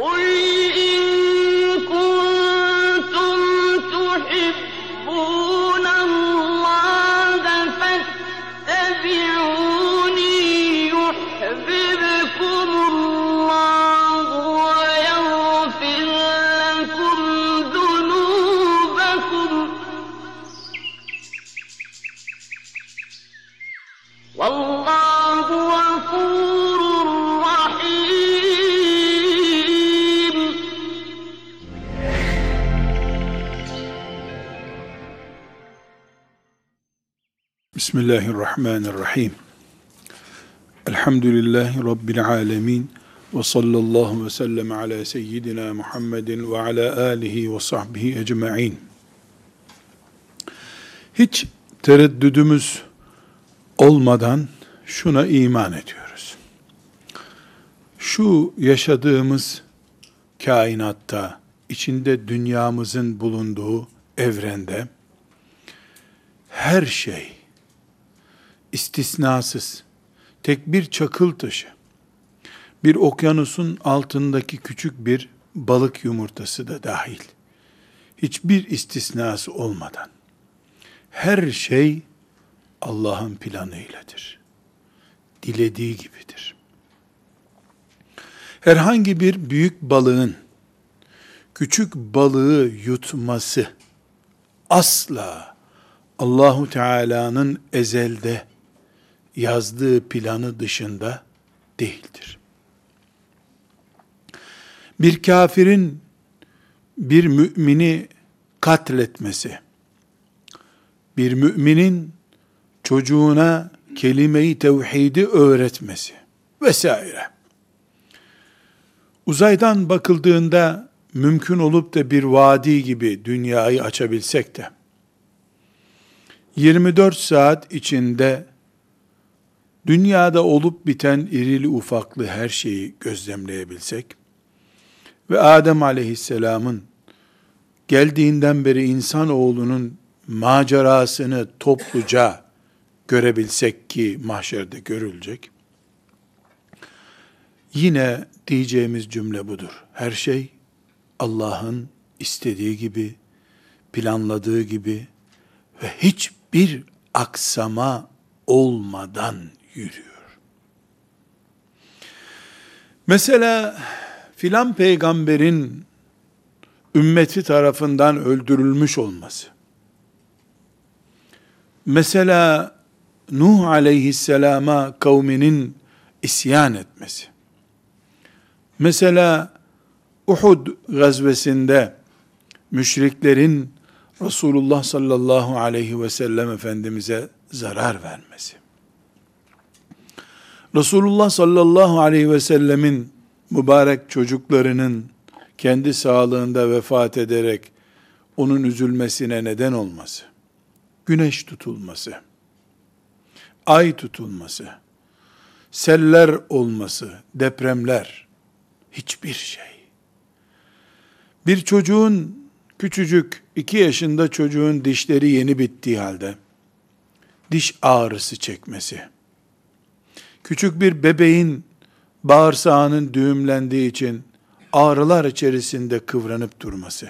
Oy! Bismillahirrahmanirrahim. Elhamdülillahi Rabbil alemin. Ve sallallahu ve sellem ala seyyidina Muhammedin ve ala alihi ve sahbihi ecma'in. Hiç tereddüdümüz olmadan şuna iman ediyoruz. Şu yaşadığımız kainatta, içinde dünyamızın bulunduğu evrende, her şey, istisnasız, tek bir çakıl taşı, bir okyanusun altındaki küçük bir balık yumurtası da dahil, hiçbir istisnası olmadan, her şey Allah'ın planıyladır. Dilediği gibidir. Herhangi bir büyük balığın küçük balığı yutması asla Allahu Teala'nın ezelde yazdığı planı dışında değildir. Bir kafirin bir mümini katletmesi, bir müminin çocuğuna kelime-i tevhidi öğretmesi vesaire. Uzaydan bakıldığında mümkün olup da bir vadi gibi dünyayı açabilsek de 24 saat içinde dünyada olup biten irili ufaklı her şeyi gözlemleyebilsek ve Adem aleyhisselamın geldiğinden beri insanoğlunun macerasını topluca görebilsek ki mahşerde görülecek. Yine diyeceğimiz cümle budur. Her şey Allah'ın istediği gibi, planladığı gibi ve hiçbir aksama olmadan yürüyor. Mesela filan peygamberin ümmeti tarafından öldürülmüş olması. Mesela Nuh aleyhisselama kavminin isyan etmesi. Mesela Uhud gazvesinde müşriklerin Resulullah sallallahu aleyhi ve sellem Efendimiz'e zarar vermesi. Resulullah sallallahu aleyhi ve sellemin mübarek çocuklarının kendi sağlığında vefat ederek onun üzülmesine neden olması. Güneş tutulması. Ay tutulması. Seller olması, depremler. Hiçbir şey. Bir çocuğun küçücük iki yaşında çocuğun dişleri yeni bittiği halde diş ağrısı çekmesi, küçük bir bebeğin bağırsağının düğümlendiği için ağrılar içerisinde kıvranıp durması,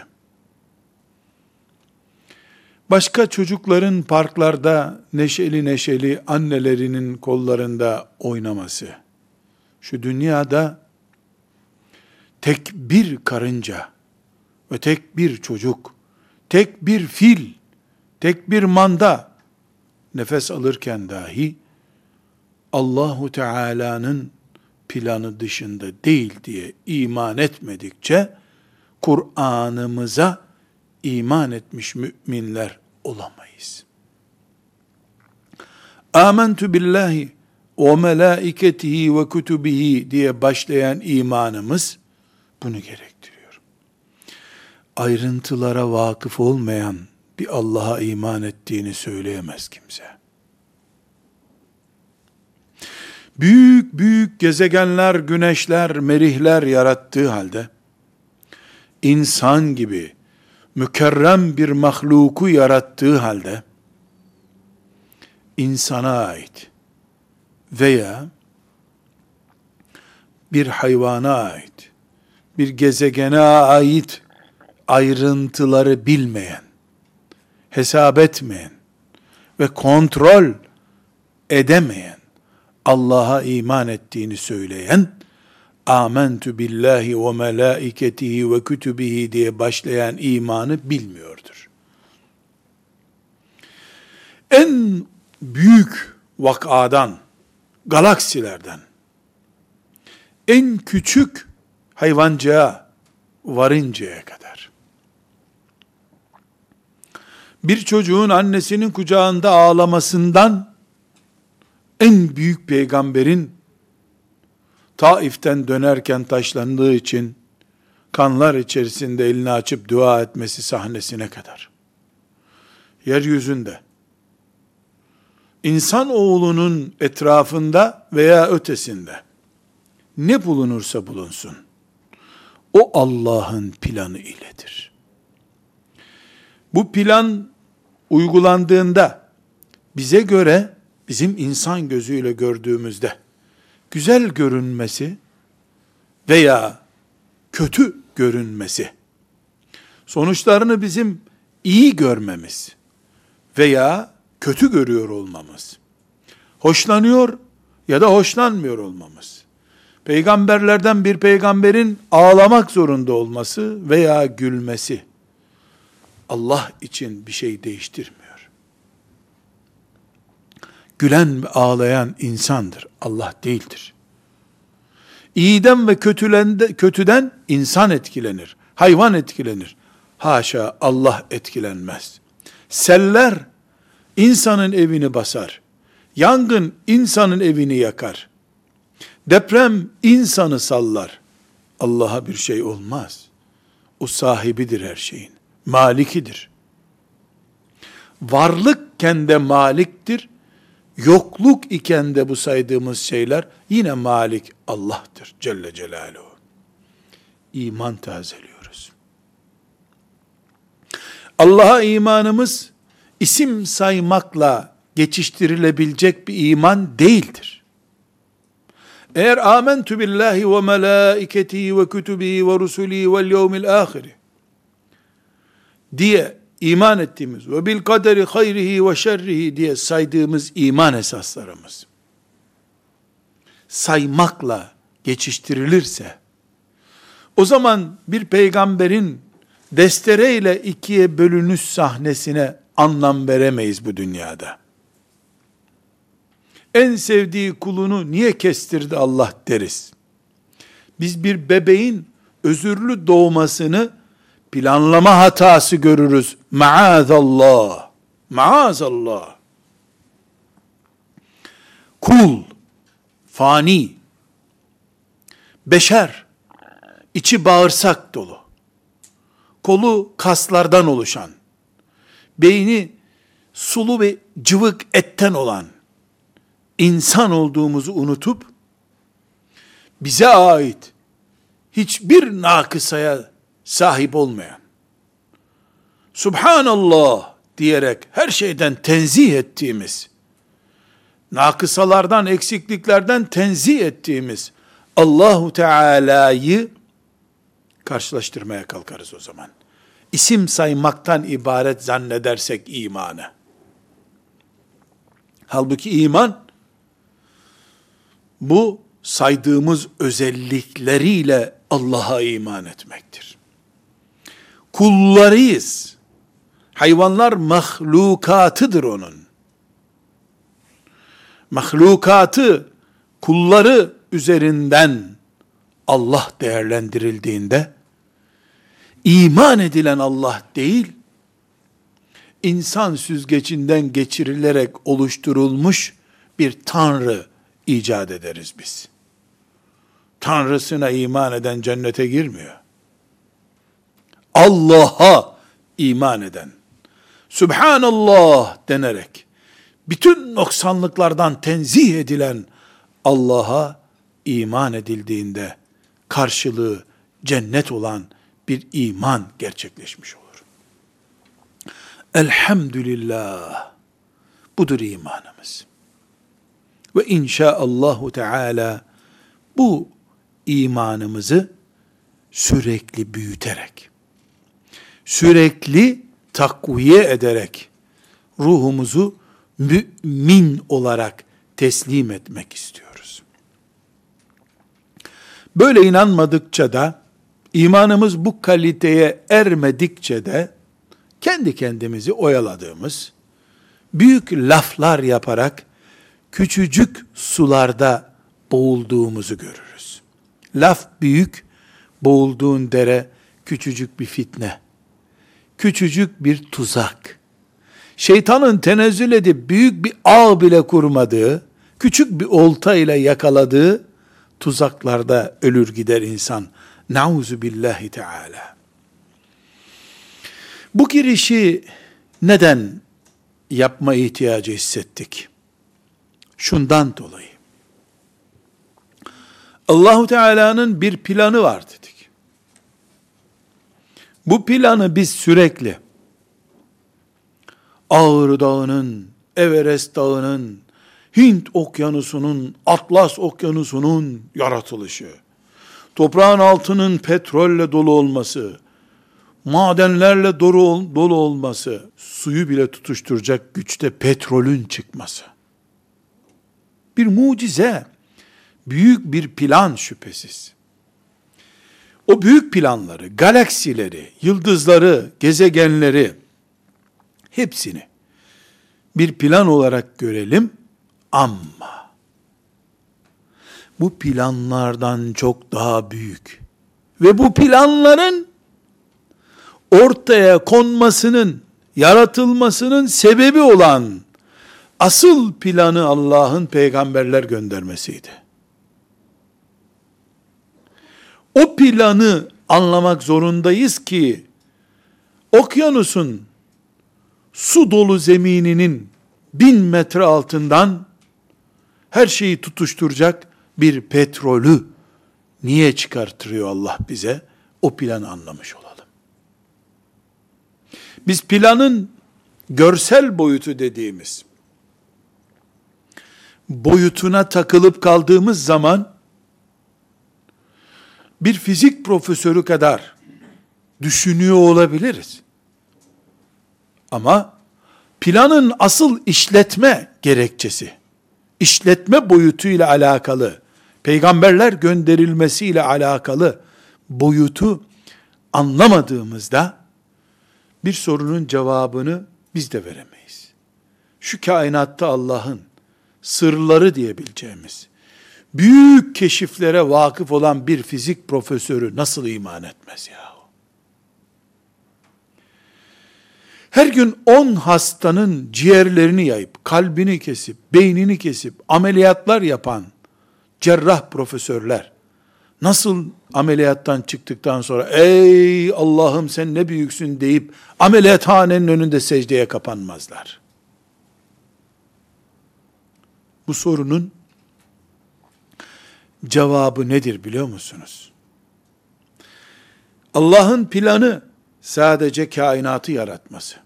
başka çocukların parklarda neşeli neşeli annelerinin kollarında oynaması, şu dünyada tek bir karınca, ve tek bir çocuk, tek bir fil, tek bir manda nefes alırken dahi Allahu Teala'nın planı dışında değil diye iman etmedikçe Kur'an'ımıza iman etmiş müminler olamayız. Amentu billahi ve melaiketihi ve kutubihi diye başlayan imanımız bunu gerektiriyor. Ayrıntılara vakıf olmayan bir Allah'a iman ettiğini söyleyemez kimse. Büyük büyük gezegenler, güneşler, merihler yarattığı halde insan gibi mükerrem bir mahluku yarattığı halde insana ait veya bir hayvana ait, bir gezegene ait ayrıntıları bilmeyen, hesap etmeyen ve kontrol edemeyen, Allah'a iman ettiğini söyleyen, amentu billahi ve melaiketihi ve kütübihi diye başlayan imanı bilmiyordur. En büyük vakadan, galaksilerden, en küçük hayvancığa varıncaya kadar, bir çocuğun annesinin kucağında ağlamasından, en büyük peygamberin Taif'ten dönerken taşlandığı için kanlar içerisinde elini açıp dua etmesi sahnesine kadar. Yeryüzünde insan oğlunun etrafında veya ötesinde ne bulunursa bulunsun o Allah'ın planı iledir. Bu plan uygulandığında bize göre bizim insan gözüyle gördüğümüzde güzel görünmesi veya kötü görünmesi, sonuçlarını bizim iyi görmemiz veya kötü görüyor olmamız, hoşlanıyor ya da hoşlanmıyor olmamız, peygamberlerden bir peygamberin ağlamak zorunda olması veya gülmesi, Allah için bir şey değiştirmiyor. Gülen ve ağlayan insandır, Allah değildir. İyiden ve kötülende, kötüden insan etkilenir, hayvan etkilenir. Haşa Allah etkilenmez. Seller insanın evini basar. Yangın insanın evini yakar. Deprem insanı sallar. Allah'a bir şey olmaz. O sahibidir her şeyin. Malikidir. Varlıkken de maliktir. Yokluk iken de bu saydığımız şeyler yine malik Allah'tır Celle Celaluhu. İman tazeliyoruz. Allah'a imanımız isim saymakla geçiştirilebilecek bir iman değildir. Eğer amentu billahi ve melaiketihi ve kütübihi ve rusulihi vel yevmil ahiri diye iman ettiğimiz ve bil kaderi hayrihi ve şerrihi diye saydığımız iman esaslarımız saymakla geçiştirilirse o zaman bir peygamberin destereyle ikiye bölünüş sahnesine anlam veremeyiz bu dünyada. En sevdiği kulunu niye kestirdi Allah deriz. Biz bir bebeğin özürlü doğmasını planlama hatası görürüz. Maazallah. Maazallah. Kul, fani, beşer, içi bağırsak dolu, kolu kaslardan oluşan, beyni sulu ve cıvık etten olan, insan olduğumuzu unutup, bize ait hiçbir nakısaya sahip olmayan, Subhanallah diyerek her şeyden tenzih ettiğimiz, nakısalardan, eksikliklerden tenzih ettiğimiz Allahu Teala'yı karşılaştırmaya kalkarız o zaman. İsim saymaktan ibaret zannedersek imanı. Halbuki iman, bu saydığımız özellikleriyle Allah'a iman etmektir. Kullarıyız. Hayvanlar mahlukatıdır onun. Mahlukatı, kulları üzerinden Allah değerlendirildiğinde, iman edilen Allah değil, insan süzgecinden geçirilerek oluşturulmuş bir tanrı icat ederiz biz. Tanrısına iman eden cennete girmiyor. Allah'a iman eden, Subhanallah denerek, bütün noksanlıklardan tenzih edilen Allah'a iman edildiğinde, karşılığı cennet olan bir iman gerçekleşmiş olur. Elhamdülillah. Budur imanımız. Ve inşaallahu teala bu imanımızı sürekli büyüterek, sürekli takviye ederek ruhumuzu mümin olarak teslim etmek istiyoruz. Böyle inanmadıkça da imanımız bu kaliteye ermedikçe de kendi kendimizi oyaladığımız, büyük laflar yaparak küçücük sularda boğulduğumuzu görürüz. Laf büyük, boğulduğun dere küçücük bir fitne, küçücük bir tuzak. Şeytanın tenezzül edip büyük bir ağ bile kurmadığı, küçük bir olta ile yakaladığı tuzaklarda ölür gider insan. Nauzu billahi teala. Bu girişi neden yapma ihtiyacı hissettik? Şundan dolayı. Allahu Teala'nın bir planı var dedik. Bu planı biz sürekli Ağrı Dağı'nın, Everest Dağı'nın, Hint Okyanusu'nun, Atlas Okyanusu'nun yaratılışı, toprağın altının petrolle dolu olması, madenlerle dolu, dolu olması, suyu bile tutuşturacak güçte petrolün çıkması. Bir mucize, büyük bir plan şüphesiz. O büyük planları, galaksileri, yıldızları, gezegenleri, hepsini bir plan olarak görelim ama bu planlardan çok daha büyük ve bu planların ortaya konmasının, yaratılmasının sebebi olan asıl planı Allah'ın peygamberler göndermesiydi. O planı anlamak zorundayız ki okyanusun su dolu zemininin bin metre altından her şeyi tutuşturacak bir petrolü niye çıkartırıyor Allah bize? O planı anlamış olalım. Biz planın görsel boyutu dediğimiz boyutuna takılıp kaldığımız zaman bir fizik profesörü kadar düşünüyor olabiliriz. Ama planın asıl işletme gerekçesi, işletme boyutuyla alakalı, peygamberler gönderilmesiyle alakalı boyutu anlamadığımızda bir sorunun cevabını biz de veremeyiz. Şu kainatta Allah'ın sırları diyebileceğimiz, büyük keşiflere vakıf olan bir fizik profesörü nasıl iman etmez ya? Her gün 10 hastanın ciğerlerini yayıp, kalbini kesip, beynini kesip, ameliyatlar yapan cerrah profesörler, nasıl ameliyattan çıktıktan sonra, ey Allah'ım sen ne büyüksün deyip, ameliyathanenin önünde secdeye kapanmazlar. Bu sorunun cevabı nedir biliyor musunuz? Allah'ın planı sadece kainatı yaratması,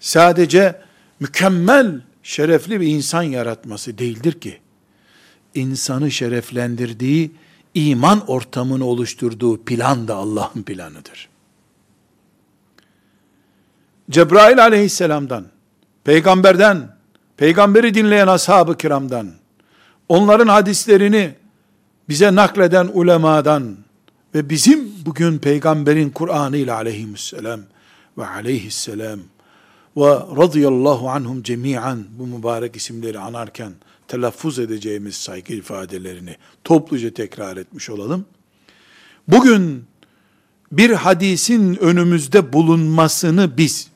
sadece mükemmel, şerefli bir insan yaratması değildir ki, insanı şereflendirdiği, iman ortamını oluşturduğu plan da Allah'ın planıdır. Cebrail aleyhisselamdan, peygamberden, peygamberi dinleyen ashab-ı kiramdan, onların hadislerini bize nakleden ulemadan, ve bizim bugün peygamberin Kur'an'ı ile aleyhisselam ve aleyhisselam ve radıyallahu anhum cemiyen bu mübarek isimleri anarken telaffuz edeceğimiz saygı ifadelerini topluca tekrar etmiş olalım. Bugün bir hadisin önümüzde bulunmasını biz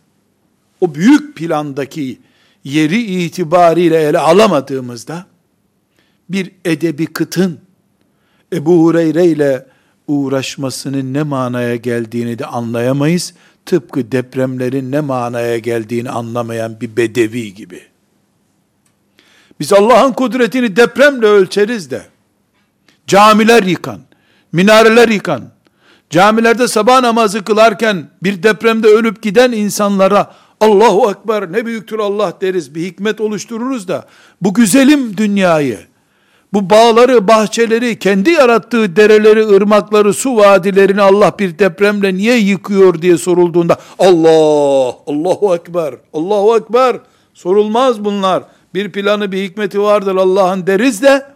o büyük plandaki yeri itibariyle ele alamadığımızda bir edebi kıtın Ebu Hureyre ile uğraşmasının ne manaya geldiğini de anlayamayız. Tıpkı depremlerin ne manaya geldiğini anlamayan bir bedevi gibi. Biz Allah'ın kudretini depremle ölçeriz de, camiler yıkan, minareler yıkan, camilerde sabah namazı kılarken bir depremde ölüp giden insanlara Allahu Ekber ne büyüktür Allah deriz, bir hikmet oluştururuz da, bu güzelim dünyayı, bu bağları, bahçeleri, kendi yarattığı dereleri, ırmakları, su vadilerini Allah bir depremle niye yıkıyor diye sorulduğunda Allah, Allahu Ekber, Allahu Ekber sorulmaz bunlar. Bir planı, bir hikmeti vardır Allah'ın deriz de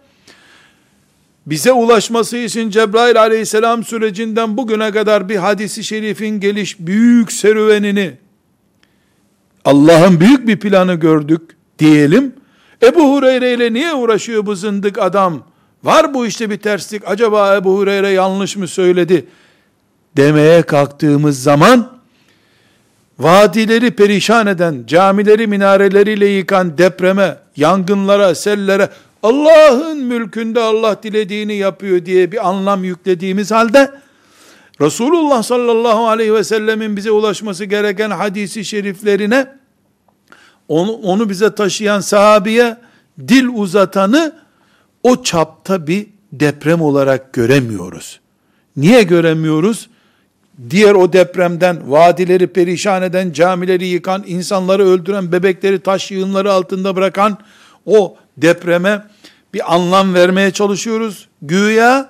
bize ulaşması için Cebrail aleyhisselam sürecinden bugüne kadar bir hadisi şerifin geliş büyük serüvenini Allah'ın büyük bir planı gördük diyelim. Ebu Hureyre ile niye uğraşıyor bu zındık adam? Var bu işte bir terslik. Acaba Ebu Hureyre yanlış mı söyledi? Demeye kalktığımız zaman vadileri perişan eden, camileri minareleriyle yıkan depreme, yangınlara, sellere Allah'ın mülkünde Allah dilediğini yapıyor diye bir anlam yüklediğimiz halde Resulullah sallallahu aleyhi ve sellemin bize ulaşması gereken hadisi şeriflerine onu, onu bize taşıyan sahabiye dil uzatanı o çapta bir deprem olarak göremiyoruz. Niye göremiyoruz? Diğer o depremden, vadileri perişan eden, camileri yıkan, insanları öldüren, bebekleri taş yığınları altında bırakan o depreme bir anlam vermeye çalışıyoruz güya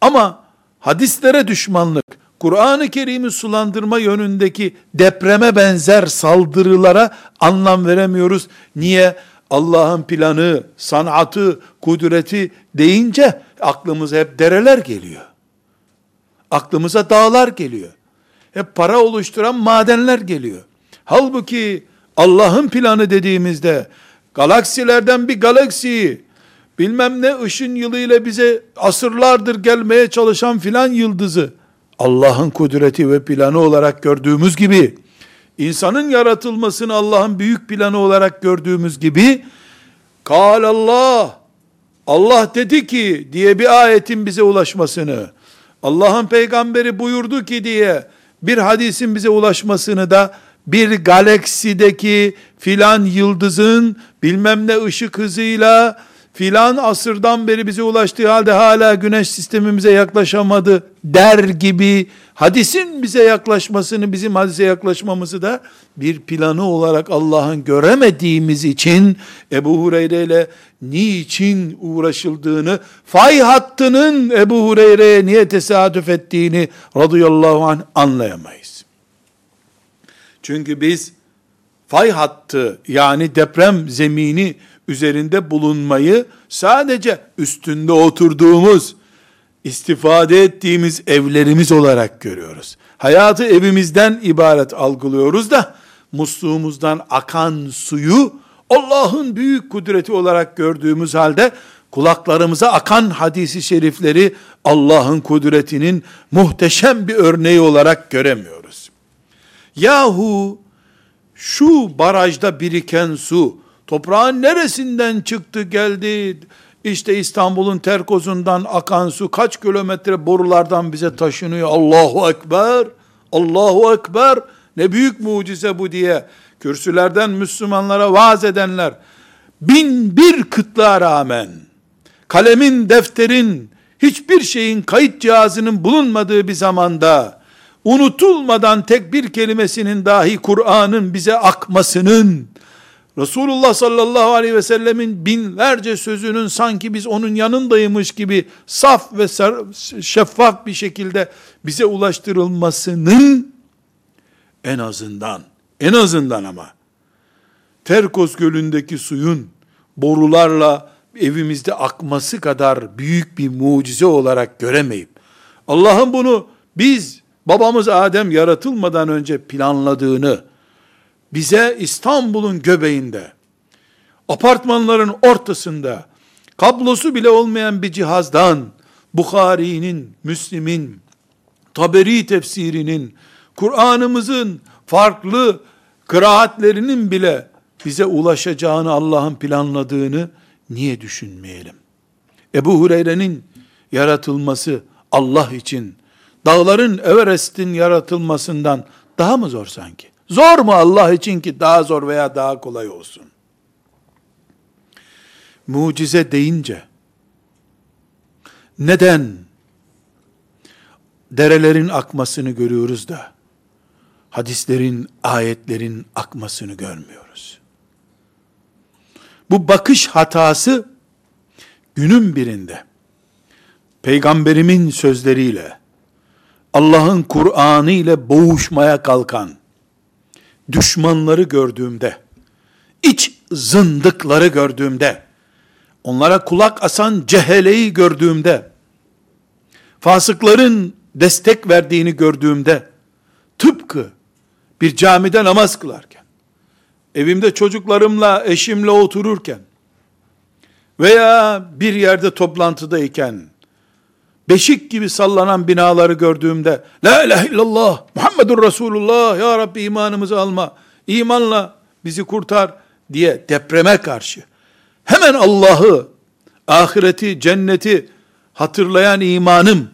ama hadislere düşmanlık, Kur'an-ı Kerim'i sulandırma yönündeki depreme benzer saldırılara anlam veremiyoruz. Niye? Allah'ın planı, sanatı, kudreti deyince aklımıza hep dereler geliyor. Aklımıza dağlar geliyor. Hep para oluşturan madenler geliyor. Halbuki Allah'ın planı dediğimizde galaksilerden bir galaksiyi bilmem ne ışın yılıyla bize asırlardır gelmeye çalışan filan yıldızı Allah'ın kudreti ve planı olarak gördüğümüz gibi insanın yaratılmasını Allah'ın büyük planı olarak gördüğümüz gibi kal Allah Allah dedi ki diye bir ayetin bize ulaşmasını Allah'ın peygamberi buyurdu ki diye bir hadisin bize ulaşmasını da bir galaksideki filan yıldızın bilmem ne ışık hızıyla filan asırdan beri bize ulaştığı halde hala güneş sistemimize yaklaşamadı der gibi hadisin bize yaklaşmasını, bizim hadise yaklaşmamızı da bir planı olarak Allah'ın göremediğimiz için Ebu Hureyre ile niçin uğraşıldığını, fay hattının Ebu Hureyre'ye niye tesadüf ettiğini radıyallahu anh anlayamayız. Çünkü biz fay hattı yani deprem zemini üzerinde bulunmayı sadece üstünde oturduğumuz, istifade ettiğimiz evlerimiz olarak görüyoruz. Hayatı evimizden ibaret algılıyoruz da musluğumuzdan akan suyu Allah'ın büyük kudreti olarak gördüğümüz halde kulaklarımıza akan hadisi şerifleri Allah'ın kudretinin muhteşem bir örneği olarak göremiyoruz. Yahu şu barajda biriken su toprağın neresinden çıktı geldi işte İstanbul'un terkozundan akan su kaç kilometre borulardan bize taşınıyor. Allahu Ekber, Allahu Ekber. Ne büyük mucize bu diye kürsülerden Müslümanlara vaaz edenler bin bir kıtlığa rağmen kalemin, defterin, hiçbir şeyin kayıt cihazının bulunmadığı bir zamanda unutulmadan tek bir kelimesinin dahi Kur'an'ın bize akmasının Resulullah sallallahu aleyhi ve sellemin binlerce sözünün sanki biz onun yanındaymış gibi saf ve şeffaf bir şekilde bize ulaştırılmasının en azından, en azından ama Terkos Gölü'ndeki suyun borularla evimizde akması kadar büyük bir mucize olarak göremeyip Allah'ın bunu biz babamız Adem yaratılmadan önce planladığını bize İstanbul'un göbeğinde, apartmanların ortasında, kablosu bile olmayan bir cihazdan, Bukhari'nin, Müslim'in, Taberi tefsirinin, Kur'an'ımızın farklı kıraatlerinin bile bize ulaşacağını Allah'ın planladığını niye düşünmeyelim? Ebu Hureyre'nin yaratılması Allah için, dağların Everest'in yaratılmasından daha mı zor sanki? Zor mu Allah için ki daha zor veya daha kolay olsun? Mucize deyince neden derelerin akmasını görüyoruz da hadislerin, ayetlerin akmasını görmüyoruz? Bu bakış hatası günün birinde peygamberimin sözleriyle Allah'ın Kur'an'ı ile boğuşmaya kalkan düşmanları gördüğümde, iç zındıkları gördüğümde, onlara kulak asan ceheleyi gördüğümde, fasıkların destek verdiğini gördüğümde, tıpkı bir camide namaz kılarken, evimde çocuklarımla, eşimle otururken, veya bir yerde toplantıdayken, beşik gibi sallanan binaları gördüğümde, La ilahe illallah, Muhammedur Resulullah, Ya Rabbi imanımızı alma, imanla bizi kurtar diye depreme karşı, hemen Allah'ı, ahireti, cenneti hatırlayan imanım,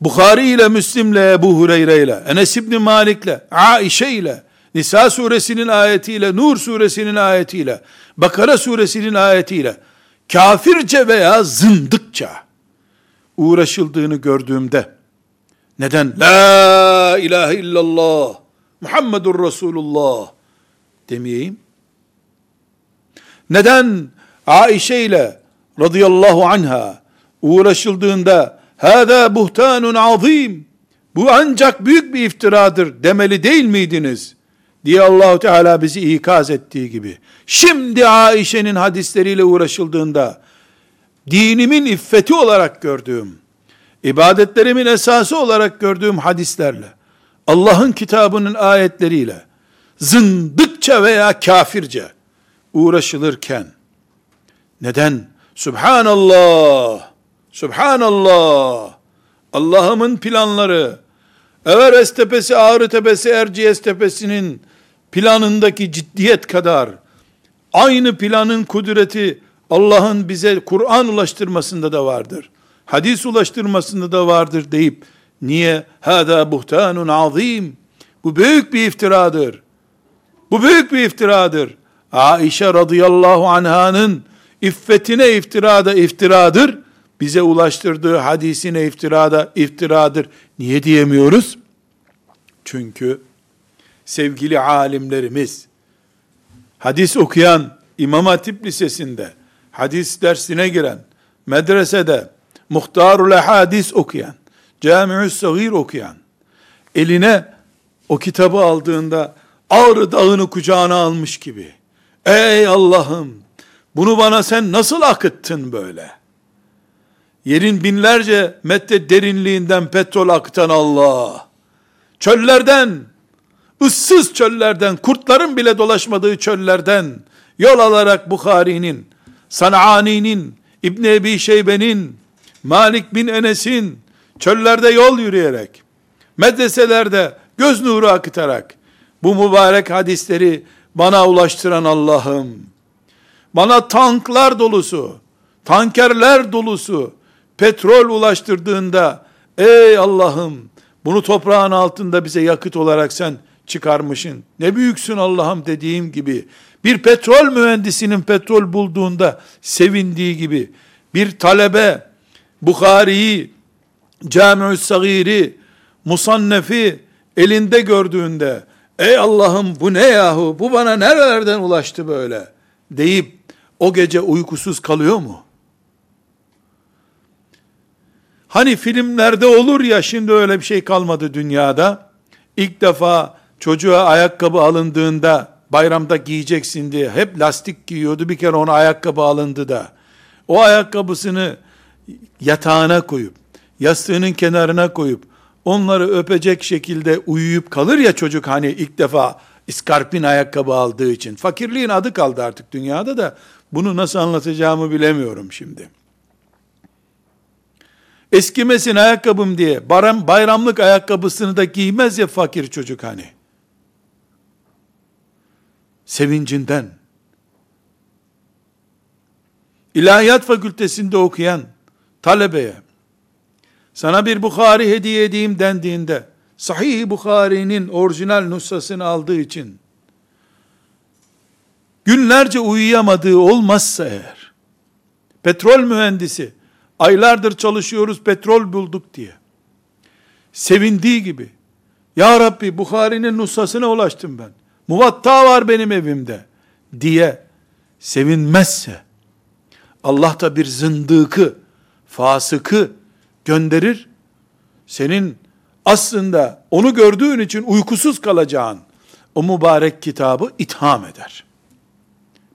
Bukhari ile Müslim'le, Ebu Hureyre ile, Enes İbni Malik'le, Aişe ile, Nisa suresinin ayetiyle, Nur suresinin ayetiyle, Bakara suresinin ayetiyle, kafirce veya zındıkça uğraşıldığını gördüğümde, neden La ilahe illallah, Muhammedur Resulullah demeyeyim? Neden Aişe ile radıyallahu anha uğraşıldığında Hâdâ buhtanun azim. Bu ancak büyük bir iftiradır demeli değil miydiniz? diye Allahu Teala bizi ikaz ettiği gibi. Şimdi Aişe'nin hadisleriyle uğraşıldığında dinimin iffeti olarak gördüğüm, ibadetlerimin esası olarak gördüğüm hadislerle, Allah'ın kitabının ayetleriyle, zındıkça veya kafirce uğraşılırken, neden? Subhanallah, Subhanallah, Allah'ımın planları, Everest tepesi, Ağrı tepesi, Erciyes tepesinin planındaki ciddiyet kadar, aynı planın kudreti Allah'ın bize Kur'an ulaştırmasında da vardır. Hadis ulaştırmasında da vardır deyip, niye? Hâdâ buhtanun azim. Bu büyük bir iftiradır. Bu büyük bir iftiradır. Aişe radıyallahu anhanın iffetine iftirada iftiradır. Bize ulaştırdığı hadisine iftirada iftiradır. Niye diyemiyoruz? Çünkü sevgili alimlerimiz, hadis okuyan İmam Hatip Lisesi'nde, hadis dersine giren, medresede, Muhtarul Hadis okuyan, Cami'ü Sagir okuyan, eline o kitabı aldığında Ağrı Dağı'nı kucağına almış gibi, ey Allah'ım, bunu bana sen nasıl akıttın böyle? Yerin binlerce metre derinliğinden petrol akıtan Allah, çöllerden, ıssız çöllerden, kurtların bile dolaşmadığı çöllerden, yol alarak Bukhari'nin, San'ani'nin, İbn Ebi Şeybe'nin, Malik bin Enes'in, çöllerde yol yürüyerek, medreselerde göz nuru akıtarak, bu mübarek hadisleri bana ulaştıran Allah'ım, bana tanklar dolusu, tankerler dolusu, petrol ulaştırdığında, ey Allah'ım, bunu toprağın altında bize yakıt olarak sen çıkarmışsın. Ne büyüksün Allah'ım dediğim gibi, bir petrol mühendisinin petrol bulduğunda sevindiği gibi, bir talebe, Bukhari'yi, Cami'ü Sagir'i, Musannefi elinde gördüğünde, ey Allah'ım bu ne yahu, bu bana nerelerden ulaştı böyle, deyip, o gece uykusuz kalıyor mu? Hani filmlerde olur ya şimdi öyle bir şey kalmadı dünyada. İlk defa çocuğa ayakkabı alındığında bayramda giyeceksin diye hep lastik giyiyordu. Bir kere ona ayakkabı alındı da. O ayakkabısını yatağına koyup, yastığının kenarına koyup, onları öpecek şekilde uyuyup kalır ya çocuk hani ilk defa iskarpin ayakkabı aldığı için. Fakirliğin adı kaldı artık dünyada da bunu nasıl anlatacağımı bilemiyorum şimdi. Eskimesin ayakkabım diye bayram, bayramlık ayakkabısını da giymez ya fakir çocuk hani. Sevincinden. İlahiyat fakültesinde okuyan talebeye sana bir Bukhari hediye edeyim dendiğinde Sahih Bukhari'nin orijinal nüshasını aldığı için günlerce uyuyamadığı olmazsa eğer petrol mühendisi aylardır çalışıyoruz petrol bulduk diye sevindiği gibi ya Rabbi Bukhari'nin nusasına ulaştım ben muvatta var benim evimde diye sevinmezse Allah da bir zındıkı, fasıkı gönderir. Senin aslında onu gördüğün için uykusuz kalacağın o mübarek kitabı itham eder.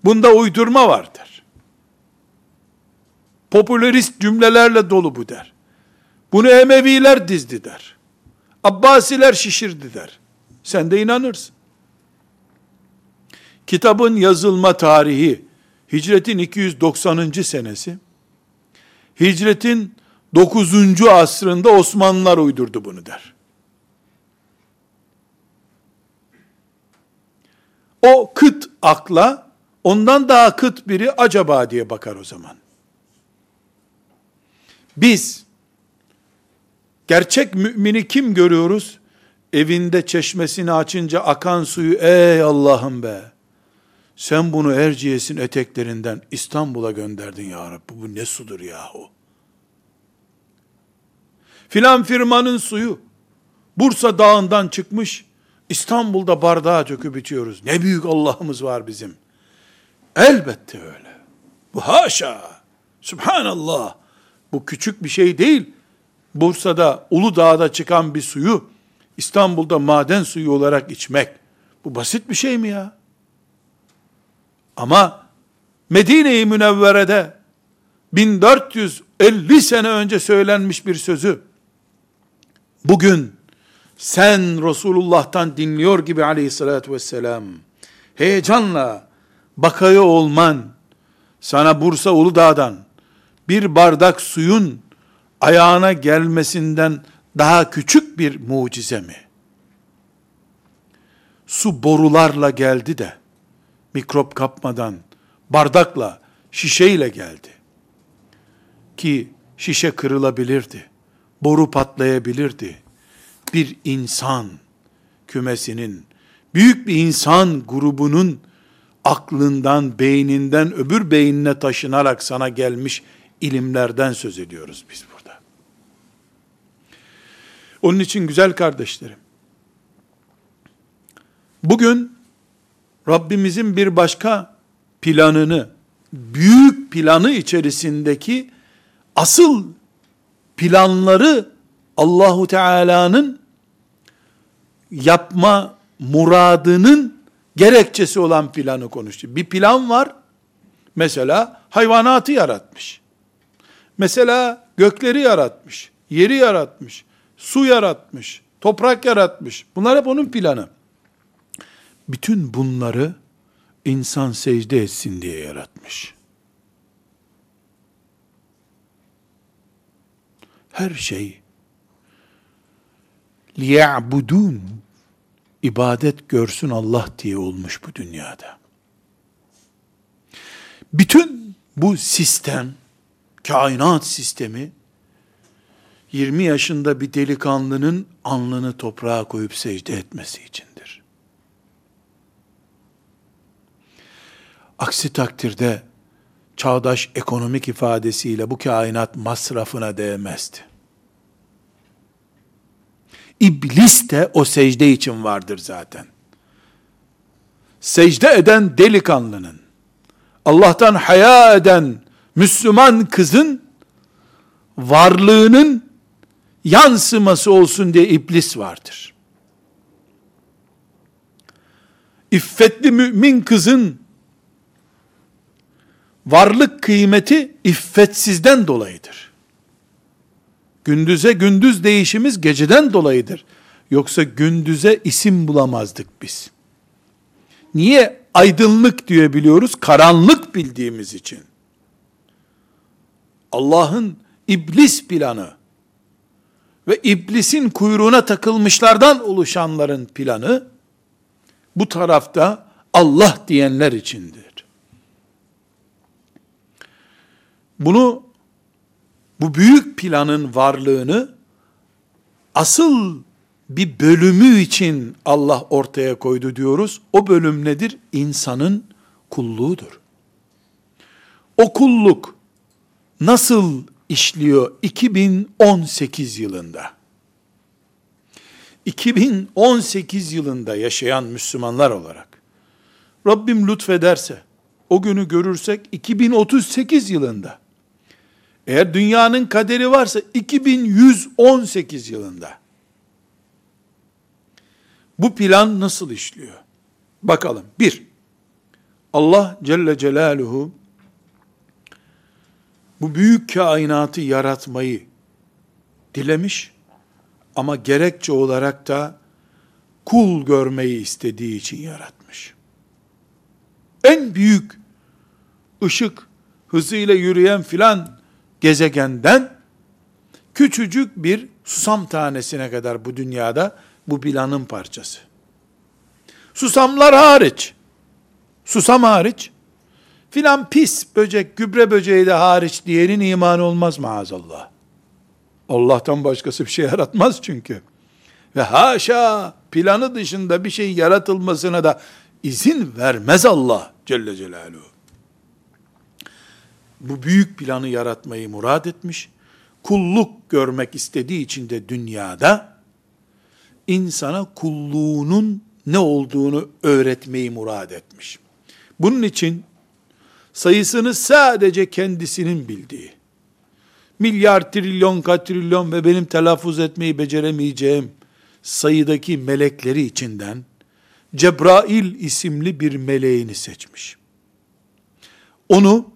Bunda uydurma vardır. Popülerist cümlelerle dolu bu der. Bunu Emeviler dizdi der. Abbasiler şişirdi der. Sen de inanırsın. Kitabın yazılma tarihi hicretin 290. senesi. Hicretin 9. asrında Osmanlılar uydurdu bunu der. O kıt akla ondan daha kıt biri acaba diye bakar o zaman. Biz gerçek mümini kim görüyoruz? Evinde çeşmesini açınca akan suyu ey Allah'ım be. Sen bunu Erciyes'in eteklerinden İstanbul'a gönderdin ya Rabbi. Bu ne sudur yahu? Filan firmanın suyu Bursa dağından çıkmış. İstanbul'da bardağa döküp içiyoruz. Ne büyük Allah'ımız var bizim. Elbette öyle. Bu haşa. Subhanallah. Bu küçük bir şey değil. Bursa'da, Uludağ'da çıkan bir suyu İstanbul'da maden suyu olarak içmek. Bu basit bir şey mi ya? Ama Medine-i Münevvere'de 1450 sene önce söylenmiş bir sözü bugün sen Resulullah'tan dinliyor gibi aleyhissalatü vesselam heyecanla bakaya olman sana Bursa Uludağ'dan bir bardak suyun ayağına gelmesinden daha küçük bir mucize mi? Su borularla geldi de mikrop kapmadan bardakla, şişeyle geldi. Ki şişe kırılabilirdi. Boru patlayabilirdi. Bir insan kümesinin, büyük bir insan grubunun aklından, beyninden öbür beynine taşınarak sana gelmiş ilimlerden söz ediyoruz biz burada. Onun için güzel kardeşlerim, bugün Rabbimizin bir başka planını, büyük planı içerisindeki asıl planları Allahu Teala'nın yapma muradının gerekçesi olan planı konuştu. Bir plan var. Mesela hayvanatı yaratmış. Mesela gökleri yaratmış, yeri yaratmış, su yaratmış, toprak yaratmış. Bunlar hep onun planı. Bütün bunları insan secde etsin diye yaratmış. Her şey liya'budun ibadet görsün Allah diye olmuş bu dünyada. Bütün bu sistem, kainat sistemi 20 yaşında bir delikanlının alnını toprağa koyup secde etmesi içindir. Aksi takdirde çağdaş ekonomik ifadesiyle bu kainat masrafına değmezdi. İblis de o secde için vardır zaten. Secde eden delikanlının, Allah'tan haya eden Müslüman kızın varlığının yansıması olsun diye iblis vardır. İffetli mümin kızın varlık kıymeti iffetsizden dolayıdır. Gündüze gündüz değişimiz geceden dolayıdır. Yoksa gündüze isim bulamazdık biz. Niye aydınlık diyebiliyoruz? Karanlık bildiğimiz için. Allah'ın iblis planı ve iblisin kuyruğuna takılmışlardan oluşanların planı bu tarafta Allah diyenler içindir. Bunu bu büyük planın varlığını asıl bir bölümü için Allah ortaya koydu diyoruz. O bölüm nedir? İnsanın kulluğudur. O kulluk nasıl işliyor 2018 yılında? 2018 yılında yaşayan Müslümanlar olarak Rabbim lütfederse o günü görürsek 2038 yılında. Eğer dünyanın kaderi varsa 2118 yılında. Bu plan nasıl işliyor? Bakalım. Bir, Allah Celle Celaluhu bu büyük kainatı yaratmayı dilemiş ama gerekçe olarak da kul görmeyi istediği için yaratmış. En büyük ışık hızıyla yürüyen filan gezegenden küçücük bir susam tanesine kadar bu dünyada bu planın parçası. Susamlar hariç, susam hariç, filan pis böcek, gübre böceği de hariç diyenin imanı olmaz maazallah. Allah'tan başkası bir şey yaratmaz çünkü. Ve haşa planı dışında bir şey yaratılmasına da izin vermez Allah Celle Celaluhu. Bu büyük planı yaratmayı murad etmiş. Kulluk görmek istediği için de dünyada insana kulluğunun ne olduğunu öğretmeyi murad etmiş. Bunun için sayısını sadece kendisinin bildiği, milyar, trilyon, katrilyon ve benim telaffuz etmeyi beceremeyeceğim sayıdaki melekleri içinden Cebrail isimli bir meleğini seçmiş. Onu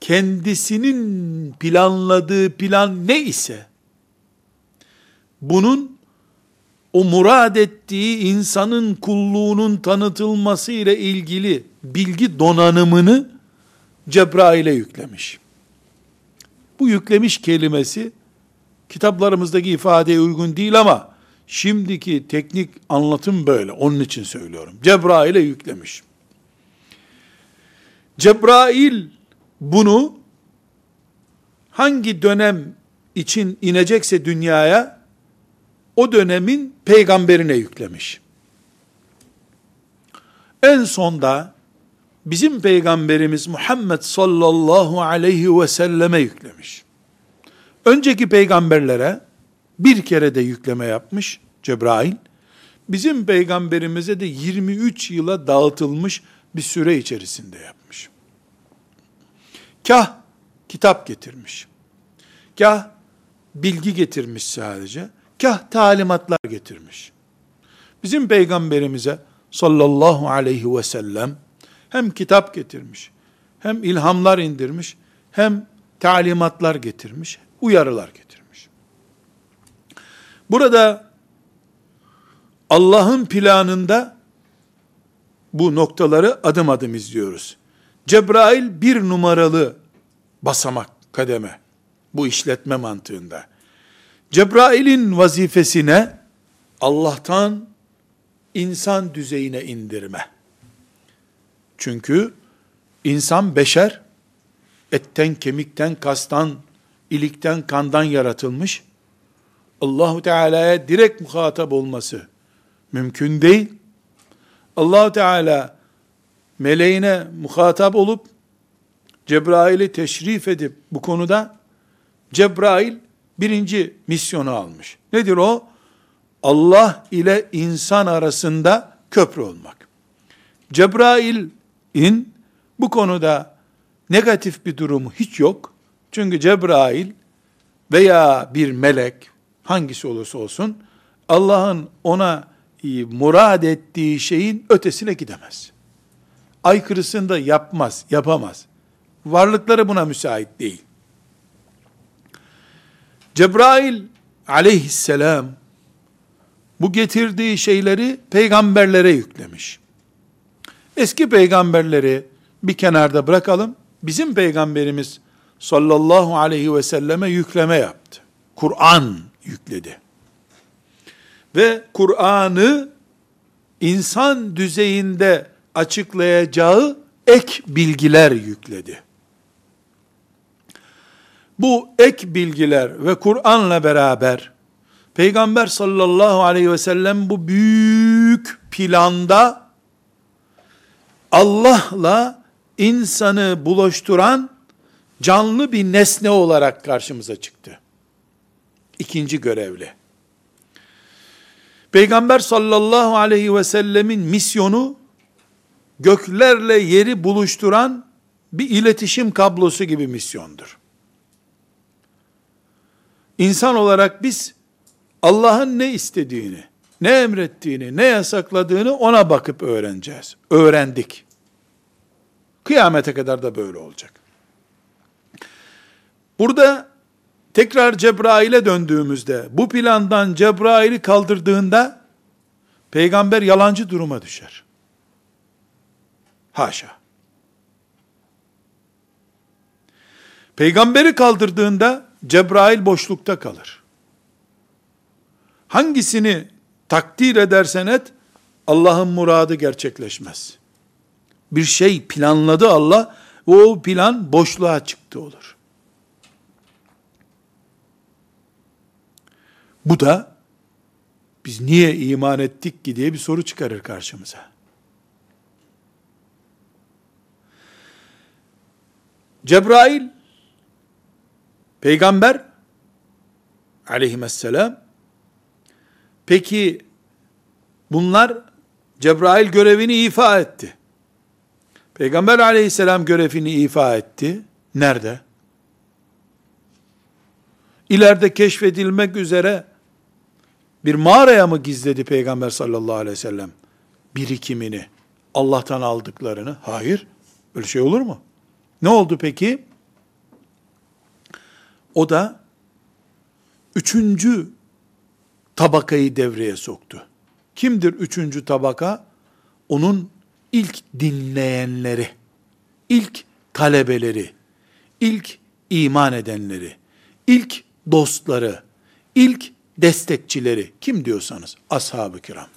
kendisinin planladığı plan ne ise bunun o murad ettiği insanın kulluğunun tanıtılması ile ilgili bilgi donanımını Cebrail'e yüklemiş. Bu yüklemiş kelimesi kitaplarımızdaki ifadeye uygun değil ama şimdiki teknik anlatım böyle. Onun için söylüyorum. Cebrail'e yüklemiş. Cebrail bunu hangi dönem için inecekse dünyaya o dönemin peygamberine yüklemiş. En sonda bizim peygamberimiz Muhammed sallallahu aleyhi ve selleme yüklemiş. Önceki peygamberlere bir kere de yükleme yapmış Cebrail. Bizim peygamberimize de 23 yıla dağıtılmış bir süre içerisinde yapmış. Kah kitap getirmiş. Kah bilgi getirmiş sadece. Kah talimatlar getirmiş. Bizim peygamberimize sallallahu aleyhi ve sellem hem kitap getirmiş, hem ilhamlar indirmiş, hem talimatlar getirmiş, uyarılar getirmiş. Burada Allah'ın planında bu noktaları adım adım izliyoruz. Cebrail bir numaralı basamak, kademe. Bu işletme mantığında. Cebrail'in vazifesine Allah'tan insan düzeyine indirme. Çünkü insan beşer, etten, kemikten, kastan, ilikten, kandan yaratılmış. Allahu Teala'ya direkt muhatap olması mümkün değil. Allahu Teala meleğine muhatap olup Cebrail'i teşrif edip bu konuda Cebrail birinci misyonu almış. Nedir o? Allah ile insan arasında köprü olmak. Cebrail'in bu konuda negatif bir durumu hiç yok. Çünkü Cebrail veya bir melek hangisi olursa olsun Allah'ın ona murad ettiği şeyin ötesine gidemez. Aykırısını da yapmaz, yapamaz. Varlıkları buna müsait değil. Cebrail aleyhisselam bu getirdiği şeyleri peygamberlere yüklemiş. Eski peygamberleri bir kenarda bırakalım. Bizim peygamberimiz sallallahu aleyhi ve selleme yükleme yaptı. Kur'an yükledi. Ve Kur'an'ı insan düzeyinde açıklayacağı ek bilgiler yükledi. Bu ek bilgiler ve Kur'an'la beraber Peygamber sallallahu aleyhi ve sellem bu büyük planda Allah'la insanı buluşturan canlı bir nesne olarak karşımıza çıktı. İkinci görevli. Peygamber sallallahu aleyhi ve sellemin misyonu göklerle yeri buluşturan bir iletişim kablosu gibi misyondur. İnsan olarak biz Allah'ın ne istediğini, ne emrettiğini, ne yasakladığını ona bakıp öğreneceğiz. Öğrendik. Kıyamete kadar da böyle olacak. Burada tekrar Cebrail'e döndüğümüzde bu plandan Cebrail'i kaldırdığında peygamber yalancı duruma düşer. Haşa. Peygamberi kaldırdığında Cebrail boşlukta kalır. Hangisini takdir edersen et, Allah'ın muradı gerçekleşmez. Bir şey planladı Allah ve o plan boşluğa çıktı olur. Bu da biz niye iman ettik ki diye bir soru çıkarır karşımıza. Cebrail peygamber aleyhisselam peki bunlar Cebrail görevini ifa etti. Peygamber aleyhisselam görevini ifa etti. Nerede? İleride keşfedilmek üzere bir mağaraya mı gizledi Peygamber sallallahu aleyhi ve sellem birikimini, Allah'tan aldıklarını? Hayır. Böyle şey olur mu? Ne oldu peki? O da üçüncü tabakayı devreye soktu. Kimdir üçüncü tabaka? Onun ilk dinleyenleri, ilk talebeleri, ilk iman edenleri, ilk dostları, ilk destekçileri, kim diyorsanız, ashab-ı kiram.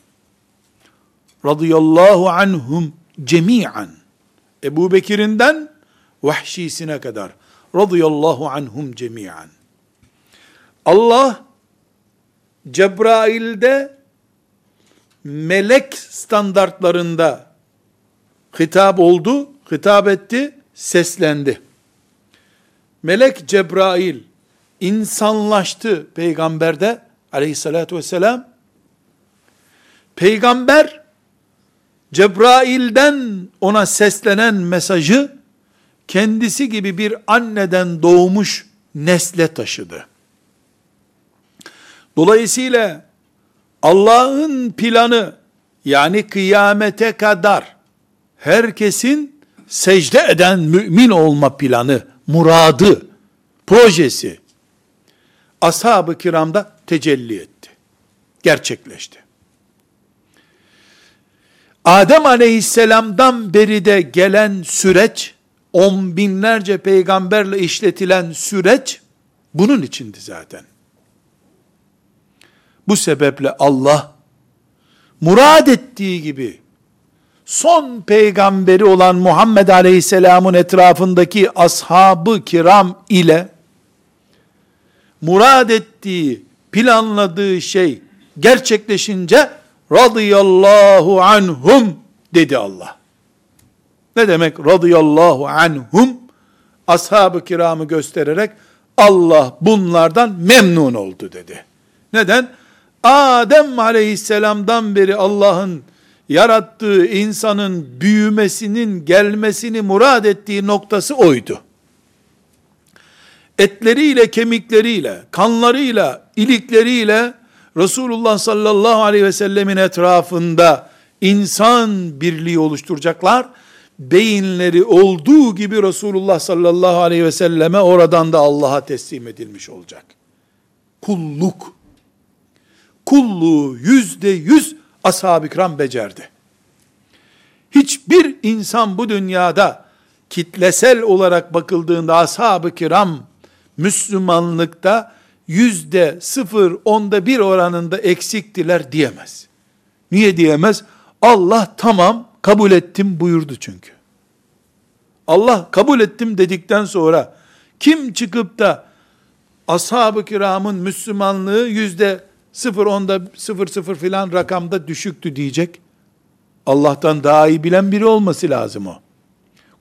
Radıyallahu anhum cemiyen. Ebu Bekir'inden vahşisine kadar. Radıyallahu anhum cemiyen. Allah Cebrail'de melek standartlarında hitap oldu, hitap etti, seslendi. Melek Cebrail insanlaştı peygamberde aleyhissalatü vesselam. Peygamber Cebrail'den ona seslenen mesajı kendisi gibi bir anneden doğmuş nesle taşıdı. Dolayısıyla Allah'ın planı yani kıyamete kadar herkesin secde eden mümin olma planı, muradı, projesi ashab-ı kiramda tecelli etti. Gerçekleşti. Adem aleyhisselamdan beri de gelen süreç, on binlerce peygamberle işletilen süreç, bunun içindi zaten. Bu sebeple Allah, murad ettiği gibi, son peygamberi olan Muhammed Aleyhisselam'ın etrafındaki ashabı kiram ile, murad ettiği, planladığı şey gerçekleşince, radıyallahu anhum dedi Allah. Ne demek radıyallahu anhum? Ashab-ı kiramı göstererek Allah bunlardan memnun oldu dedi. Neden? Adem aleyhisselamdan beri Allah'ın yarattığı insanın büyümesinin, gelmesini murad ettiği noktası oydu. Etleriyle, kemikleriyle, kanlarıyla, ilikleriyle Resulullah sallallahu aleyhi ve sellemin etrafında insan birliği oluşturacaklar. Beyinleri olduğu gibi Resulullah sallallahu aleyhi ve selleme oradan da Allah'a teslim edilmiş olacak. Kulluk. Kulluğu yüzde yüz ashab-ı kiram becerdi. Hiçbir insan bu dünyada kitlesel olarak bakıldığında ashab-ı kiram Müslümanlıkta yüzde sıfır onda bir oranında eksiktiler diyemez. Niye diyemez? Allah tamam kabul ettim buyurdu çünkü. Allah kabul ettim dedikten sonra kim çıkıp da ashab-ı kiramın Müslümanlığı yüzde sıfır onda sıfır sıfır filan rakamda düşüktü diyecek. Allah'tan daha iyi bilen biri olması lazım o.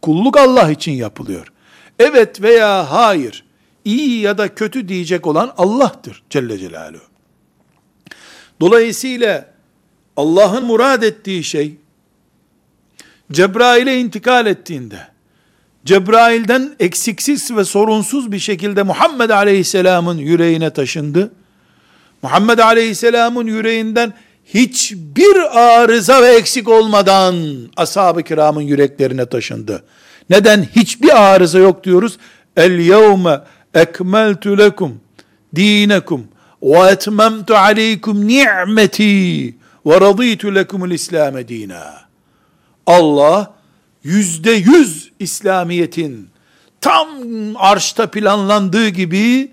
Kulluk Allah için yapılıyor. Evet veya hayır iyi ya da kötü diyecek olan Allah'tır Celle Celaluhu. Dolayısıyla Allah'ın murad ettiği şey Cebrail'e intikal ettiğinde, Cebrail'den eksiksiz ve sorunsuz bir şekilde Muhammed Aleyhisselam'ın yüreğine taşındı. Muhammed Aleyhisselam'ın yüreğinden hiçbir arıza ve eksik olmadan ashab-ı kiramın yüreklerine taşındı. Neden hiçbir arıza yok diyoruz? El yevme ekmeltu lekum dinekum ve etmemtu aleykum ni'meti ve raditu lekumul İslam dina. Allah yüzde yüz İslamiyet'in tam arşta planlandığı gibi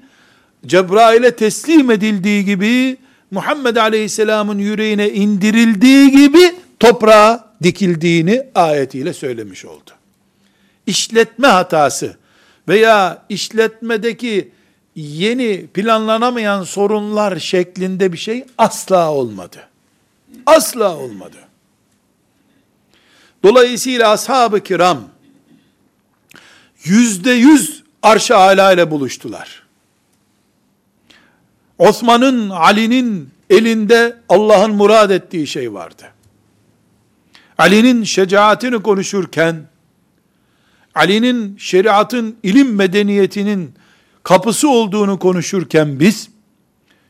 Cebrail'e teslim edildiği gibi Muhammed Aleyhisselam'ın yüreğine indirildiği gibi toprağa dikildiğini ayetiyle söylemiş oldu. İşletme hatası veya işletmedeki yeni planlanamayan sorunlar şeklinde bir şey asla olmadı. Asla olmadı. Dolayısıyla ashab-ı kiram yüzde yüz arş-ı ala ile buluştular. Osman'ın, Ali'nin elinde Allah'ın murad ettiği şey vardı. Ali'nin şecaatini konuşurken, Ali'nin şeriatın, ilim medeniyetinin kapısı olduğunu konuşurken biz,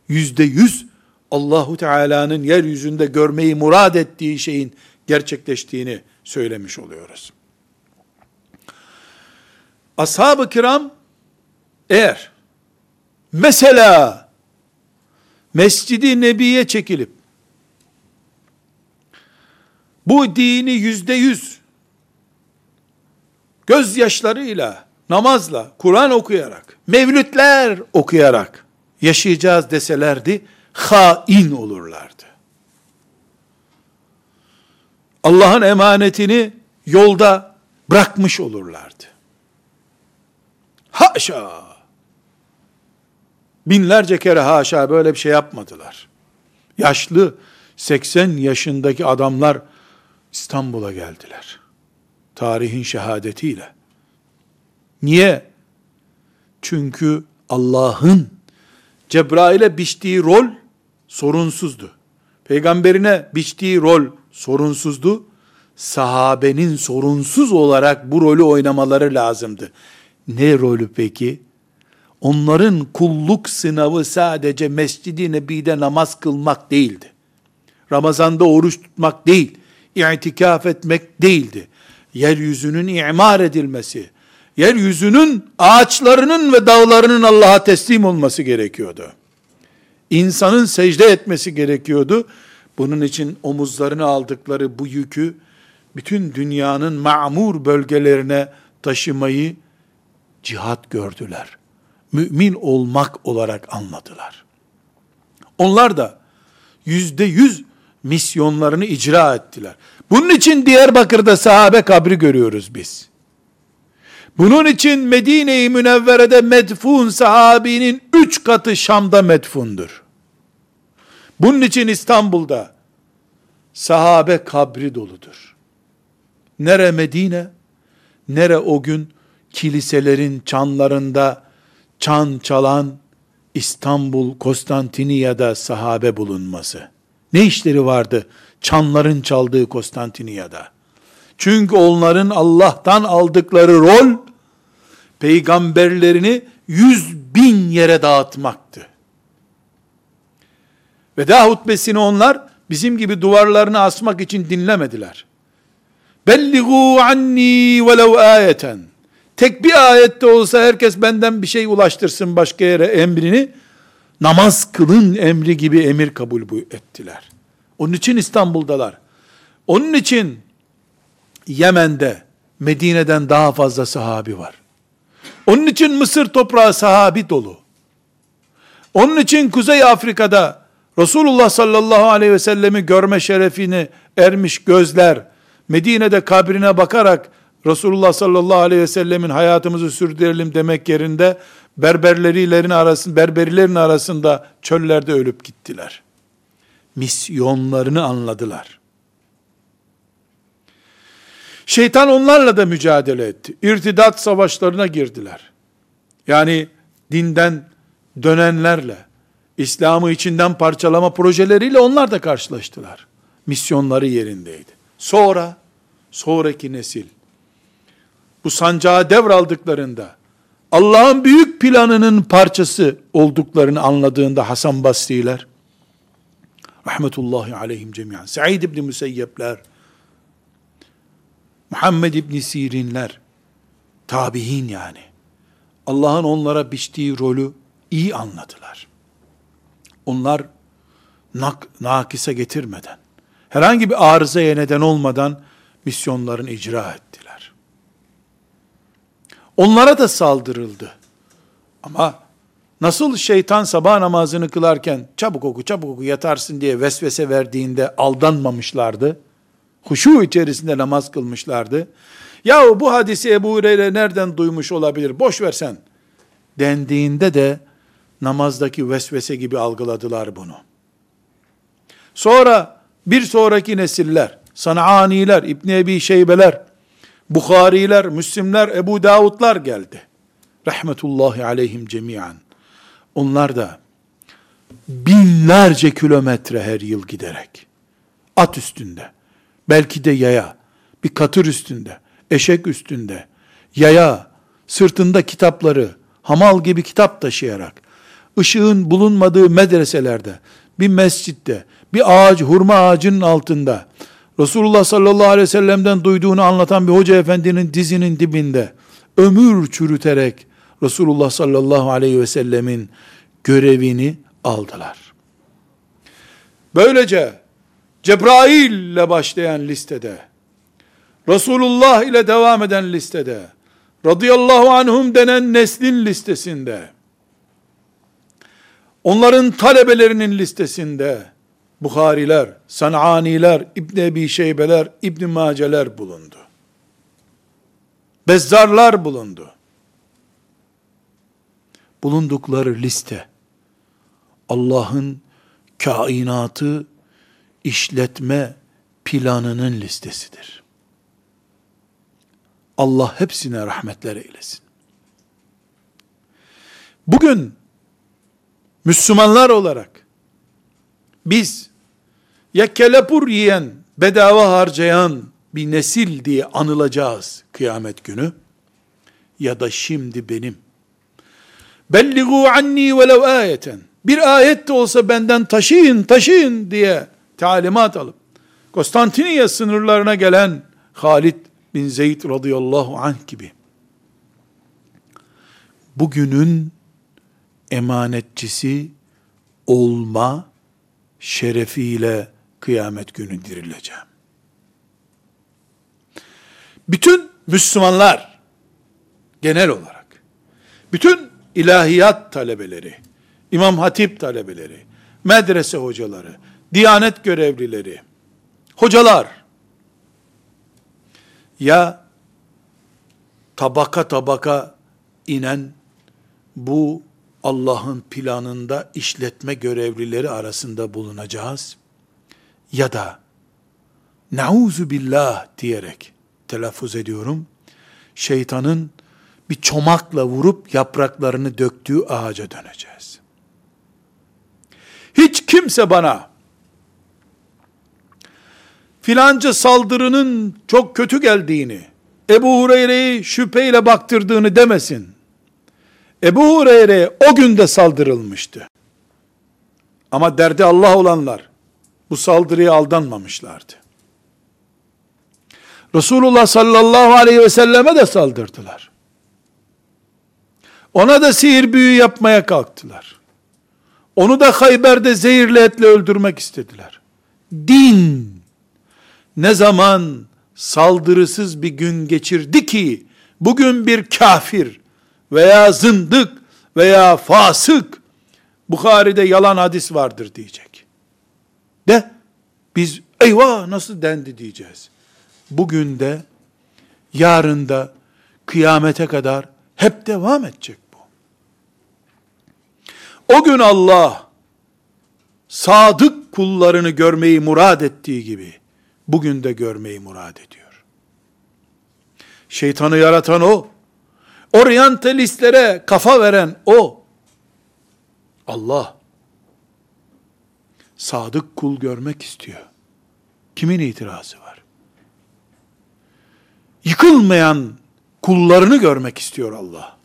yüzde yüz Allahu Teala'nın yeryüzünde görmeyi murad ettiği şeyin gerçekleştiğini söylemiş oluyoruz. Ashab-ı kiram eğer mesela Mescidi Nebi'ye çekilip bu dini yüzde yüz gözyaşlarıyla, namazla, Kur'an okuyarak, mevlütler okuyarak yaşayacağız deselerdi, hain olurlardı. Allah'ın emanetini yolda bırakmış olurlardı. Haşa! Binlerce kere haşa böyle bir şey yapmadılar. Yaşlı 80 yaşındaki adamlar İstanbul'a geldiler. Tarihin şehadetiyle. Niye? Çünkü Allah'ın Cebrail'e biçtiği rol sorunsuzdu. Peygamberine biçtiği rol sorunsuzdu. Sahabenin sorunsuz olarak bu rolü oynamaları lazımdı. Ne rolü peki? Onların kulluk sınavı sadece Mescid-i Nebi'de namaz kılmak değildi. Ramazanda oruç tutmak değil, itikaf etmek değildi. Yeryüzünün imar edilmesi, yeryüzünün ağaçlarının ve dağlarının Allah'a teslim olması gerekiyordu. İnsanın secde etmesi gerekiyordu. Bunun için omuzlarına aldıkları bu yükü bütün dünyanın ma'mur bölgelerine taşımayı cihat gördüler. Mümin olmak olarak anladılar. Onlar da yüzde yüz misyonlarını icra ettiler. Bunun için Diyarbakır'da sahabe kabri görüyoruz biz. Bunun için Medine-i Münevvere'de medfun sahabinin üç katı Şam'da medfundur. Bunun için İstanbul'da sahabe kabri doludur. Nere Medine, nere o gün kiliselerin çanlarında çan çalan İstanbul, Konstantiniyye'de sahabe bulunması. Ne işleri vardı çanların çaldığı Konstantiniyye'de? Çünkü onların Allah'tan aldıkları rol, peygamberlerini yüz bin yere dağıtmaktı. Veda hutbesini onlar bizim gibi duvarlarını asmak için dinlemediler. Belligu anni velev ayeten. Tek bir ayette olsa herkes benden bir şey ulaştırsın başka yere emrini. Namaz kılın emri gibi emir kabul ettiler. Onun için İstanbul'dalar. Onun için Yemen'de Medine'den daha fazla sahabi var. Onun için Mısır toprağı sahabi dolu. Onun için Kuzey Afrika'da Resulullah sallallahu aleyhi ve sellemi görme şerefini ermiş gözler, Medine'de kabrine bakarak Resulullah sallallahu aleyhi ve sellemin hayatımızı sürdürelim demek yerinde berberlerilerin arasında, berberilerin arasında çöllerde ölüp gittiler. Misyonlarını anladılar. Şeytan onlarla da mücadele etti. İrtidat savaşlarına girdiler. Yani dinden dönenlerle, İslam'ı içinden parçalama projeleriyle onlar da karşılaştılar. Misyonları yerindeydi. Sonra sonraki nesil bu sancağı devraldıklarında Allah'ın büyük planının parçası olduklarını anladığında Hasan Basri'ler rahmetullahi aleyhim cemiyan Said ibn Müseyyepler Muhammed ibn Sirinler tabihin yani Allah'ın onlara biçtiği rolü iyi anladılar. Onlar nak, nakise getirmeden, herhangi bir arızaya neden olmadan misyonlarını icra ettiler. Onlara da saldırıldı. Ama nasıl şeytan sabah namazını kılarken çabuk oku çabuk oku yatarsın diye vesvese verdiğinde aldanmamışlardı. Huşu içerisinde namaz kılmışlardı. Yahu bu hadisi Ebu Hureyre nereden duymuş olabilir? Boş versen. Dendiğinde de namazdaki vesvese gibi algıladılar bunu. Sonra bir sonraki nesiller, Sananiler, İbn Ebi Şeybeler, Bukhariler, Müslimler, Ebu Davudlar geldi. Rahmetullahi aleyhim cemiyan. Onlar da binlerce kilometre her yıl giderek, at üstünde, belki de yaya, bir katır üstünde, eşek üstünde, yaya, sırtında kitapları, hamal gibi kitap taşıyarak, ışığın bulunmadığı medreselerde, bir mescitte, bir ağaç, hurma ağacının altında, Resulullah sallallahu aleyhi ve sellem'den duyduğunu anlatan bir hoca efendinin dizinin dibinde, ömür çürüterek, Resulullah sallallahu aleyhi ve sellemin görevini aldılar. Böylece Cebrail ile başlayan listede, Resulullah ile devam eden listede, radıyallahu anhum denen neslin listesinde, onların talebelerinin listesinde, Bukhariler, Sananiler, İbn Ebi Şeybeler, İbn Maceler bulundu. Bezzarlar bulundu. Bulundukları liste, Allah'ın kainatı işletme planının listesidir. Allah hepsine rahmetler eylesin. Bugün Müslümanlar olarak biz ya kelepur yiyen, bedava harcayan bir nesil diye anılacağız kıyamet günü ya da şimdi benim. Belligu anni velev ayeten. Bir ayet de olsa benden taşıyın taşıyın diye talimat alıp Konstantiniye sınırlarına gelen Halid bin Zeyd radıyallahu anh gibi bugünün emanetçisi olma şerefiyle kıyamet günü dirileceğim. Bütün Müslümanlar genel olarak bütün ilahiyat talebeleri, İmam Hatip talebeleri, medrese hocaları, diyanet görevlileri, hocalar ya tabaka tabaka inen bu Allah'ın planında işletme görevlileri arasında bulunacağız ya da nauzu billah diyerek telaffuz ediyorum. Şeytanın bir çomakla vurup yapraklarını döktüğü ağaca döneceğiz. Hiç kimse bana filanca saldırının çok kötü geldiğini, Ebu Hureyre'yi şüpheyle baktırdığını demesin. Ebu Hureyre o günde saldırılmıştı. Ama derdi Allah olanlar bu saldırıya aldanmamışlardı. Resulullah sallallahu aleyhi ve selleme de saldırdılar. Ona da sihir büyü yapmaya kalktılar. Onu da Hayber'de zehirli etle öldürmek istediler. Din ne zaman saldırısız bir gün geçirdi ki bugün bir kafir veya zındık veya fasık Bukhari'de yalan hadis vardır diyecek. De biz eyvah nasıl dendi diyeceğiz. Bugün de yarın da kıyamete kadar hep devam edecek bu. O gün Allah sadık kullarını görmeyi murad ettiği gibi bugün de görmeyi murad ediyor. Şeytanı yaratan o. Oryantalistlere kafa veren o. Allah. Sadık kul görmek istiyor. Kimin itirazı var? yıkılmayan kullarını görmek istiyor Allah.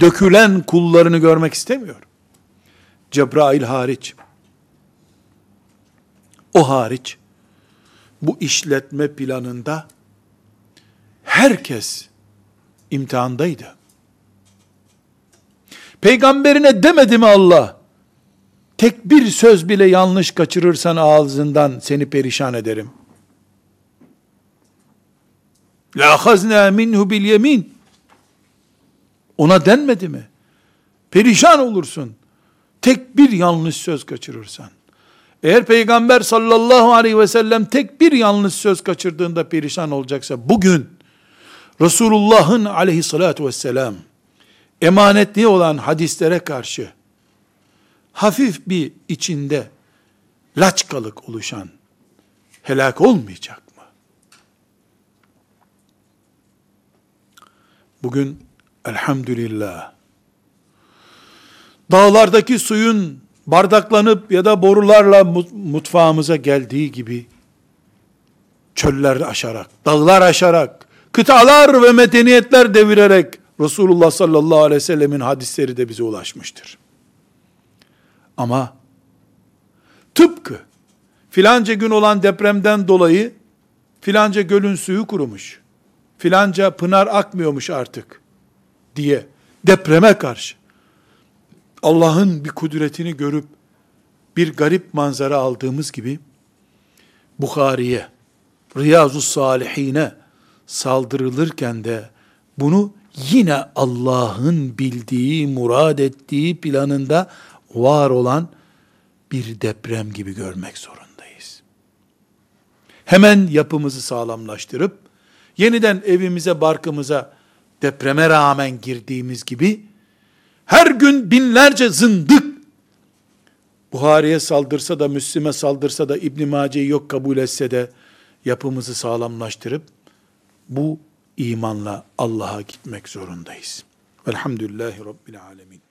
Dökülen kullarını görmek istemiyor. Cebrail hariç. O hariç bu işletme planında herkes imtihandaydı. Peygamberine demedi mi Allah? Tek bir söz bile yanlış kaçırırsan ağzından seni perişan ederim. La hazna minhu bil yemin. Ona denmedi mi? Perişan olursun. Tek bir yanlış söz kaçırırsan. Eğer Peygamber sallallahu aleyhi ve sellem tek bir yanlış söz kaçırdığında perişan olacaksa bugün Resulullah'ın aleyhissalatu vesselam emanetli olan hadislere karşı hafif bir içinde laçkalık oluşan helak olmayacak mı? Bugün elhamdülillah dağlardaki suyun bardaklanıp ya da borularla mutfağımıza geldiği gibi çöller aşarak, dağlar aşarak, kıtalar ve medeniyetler devirerek Resulullah sallallahu aleyhi ve sellemin hadisleri de bize ulaşmıştır. Ama tıpkı filanca gün olan depremden dolayı filanca gölün suyu kurumuş, filanca pınar akmıyormuş artık diye depreme karşı Allah'ın bir kudretini görüp bir garip manzara aldığımız gibi Bukhari'ye, Riyazu Salihine saldırılırken de bunu yine Allah'ın bildiği, murad ettiği planında var olan bir deprem gibi görmek zorundayız. Hemen yapımızı sağlamlaştırıp yeniden evimize, barkımıza depreme rağmen girdiğimiz gibi her gün binlerce zındık Buhari'ye saldırsa da, Müslim'e saldırsa da, İbn Mace'yi yok kabul etse de yapımızı sağlamlaştırıp bu imanla Allah'a gitmek zorundayız. Velhamdülillahi Rabbil Alemin.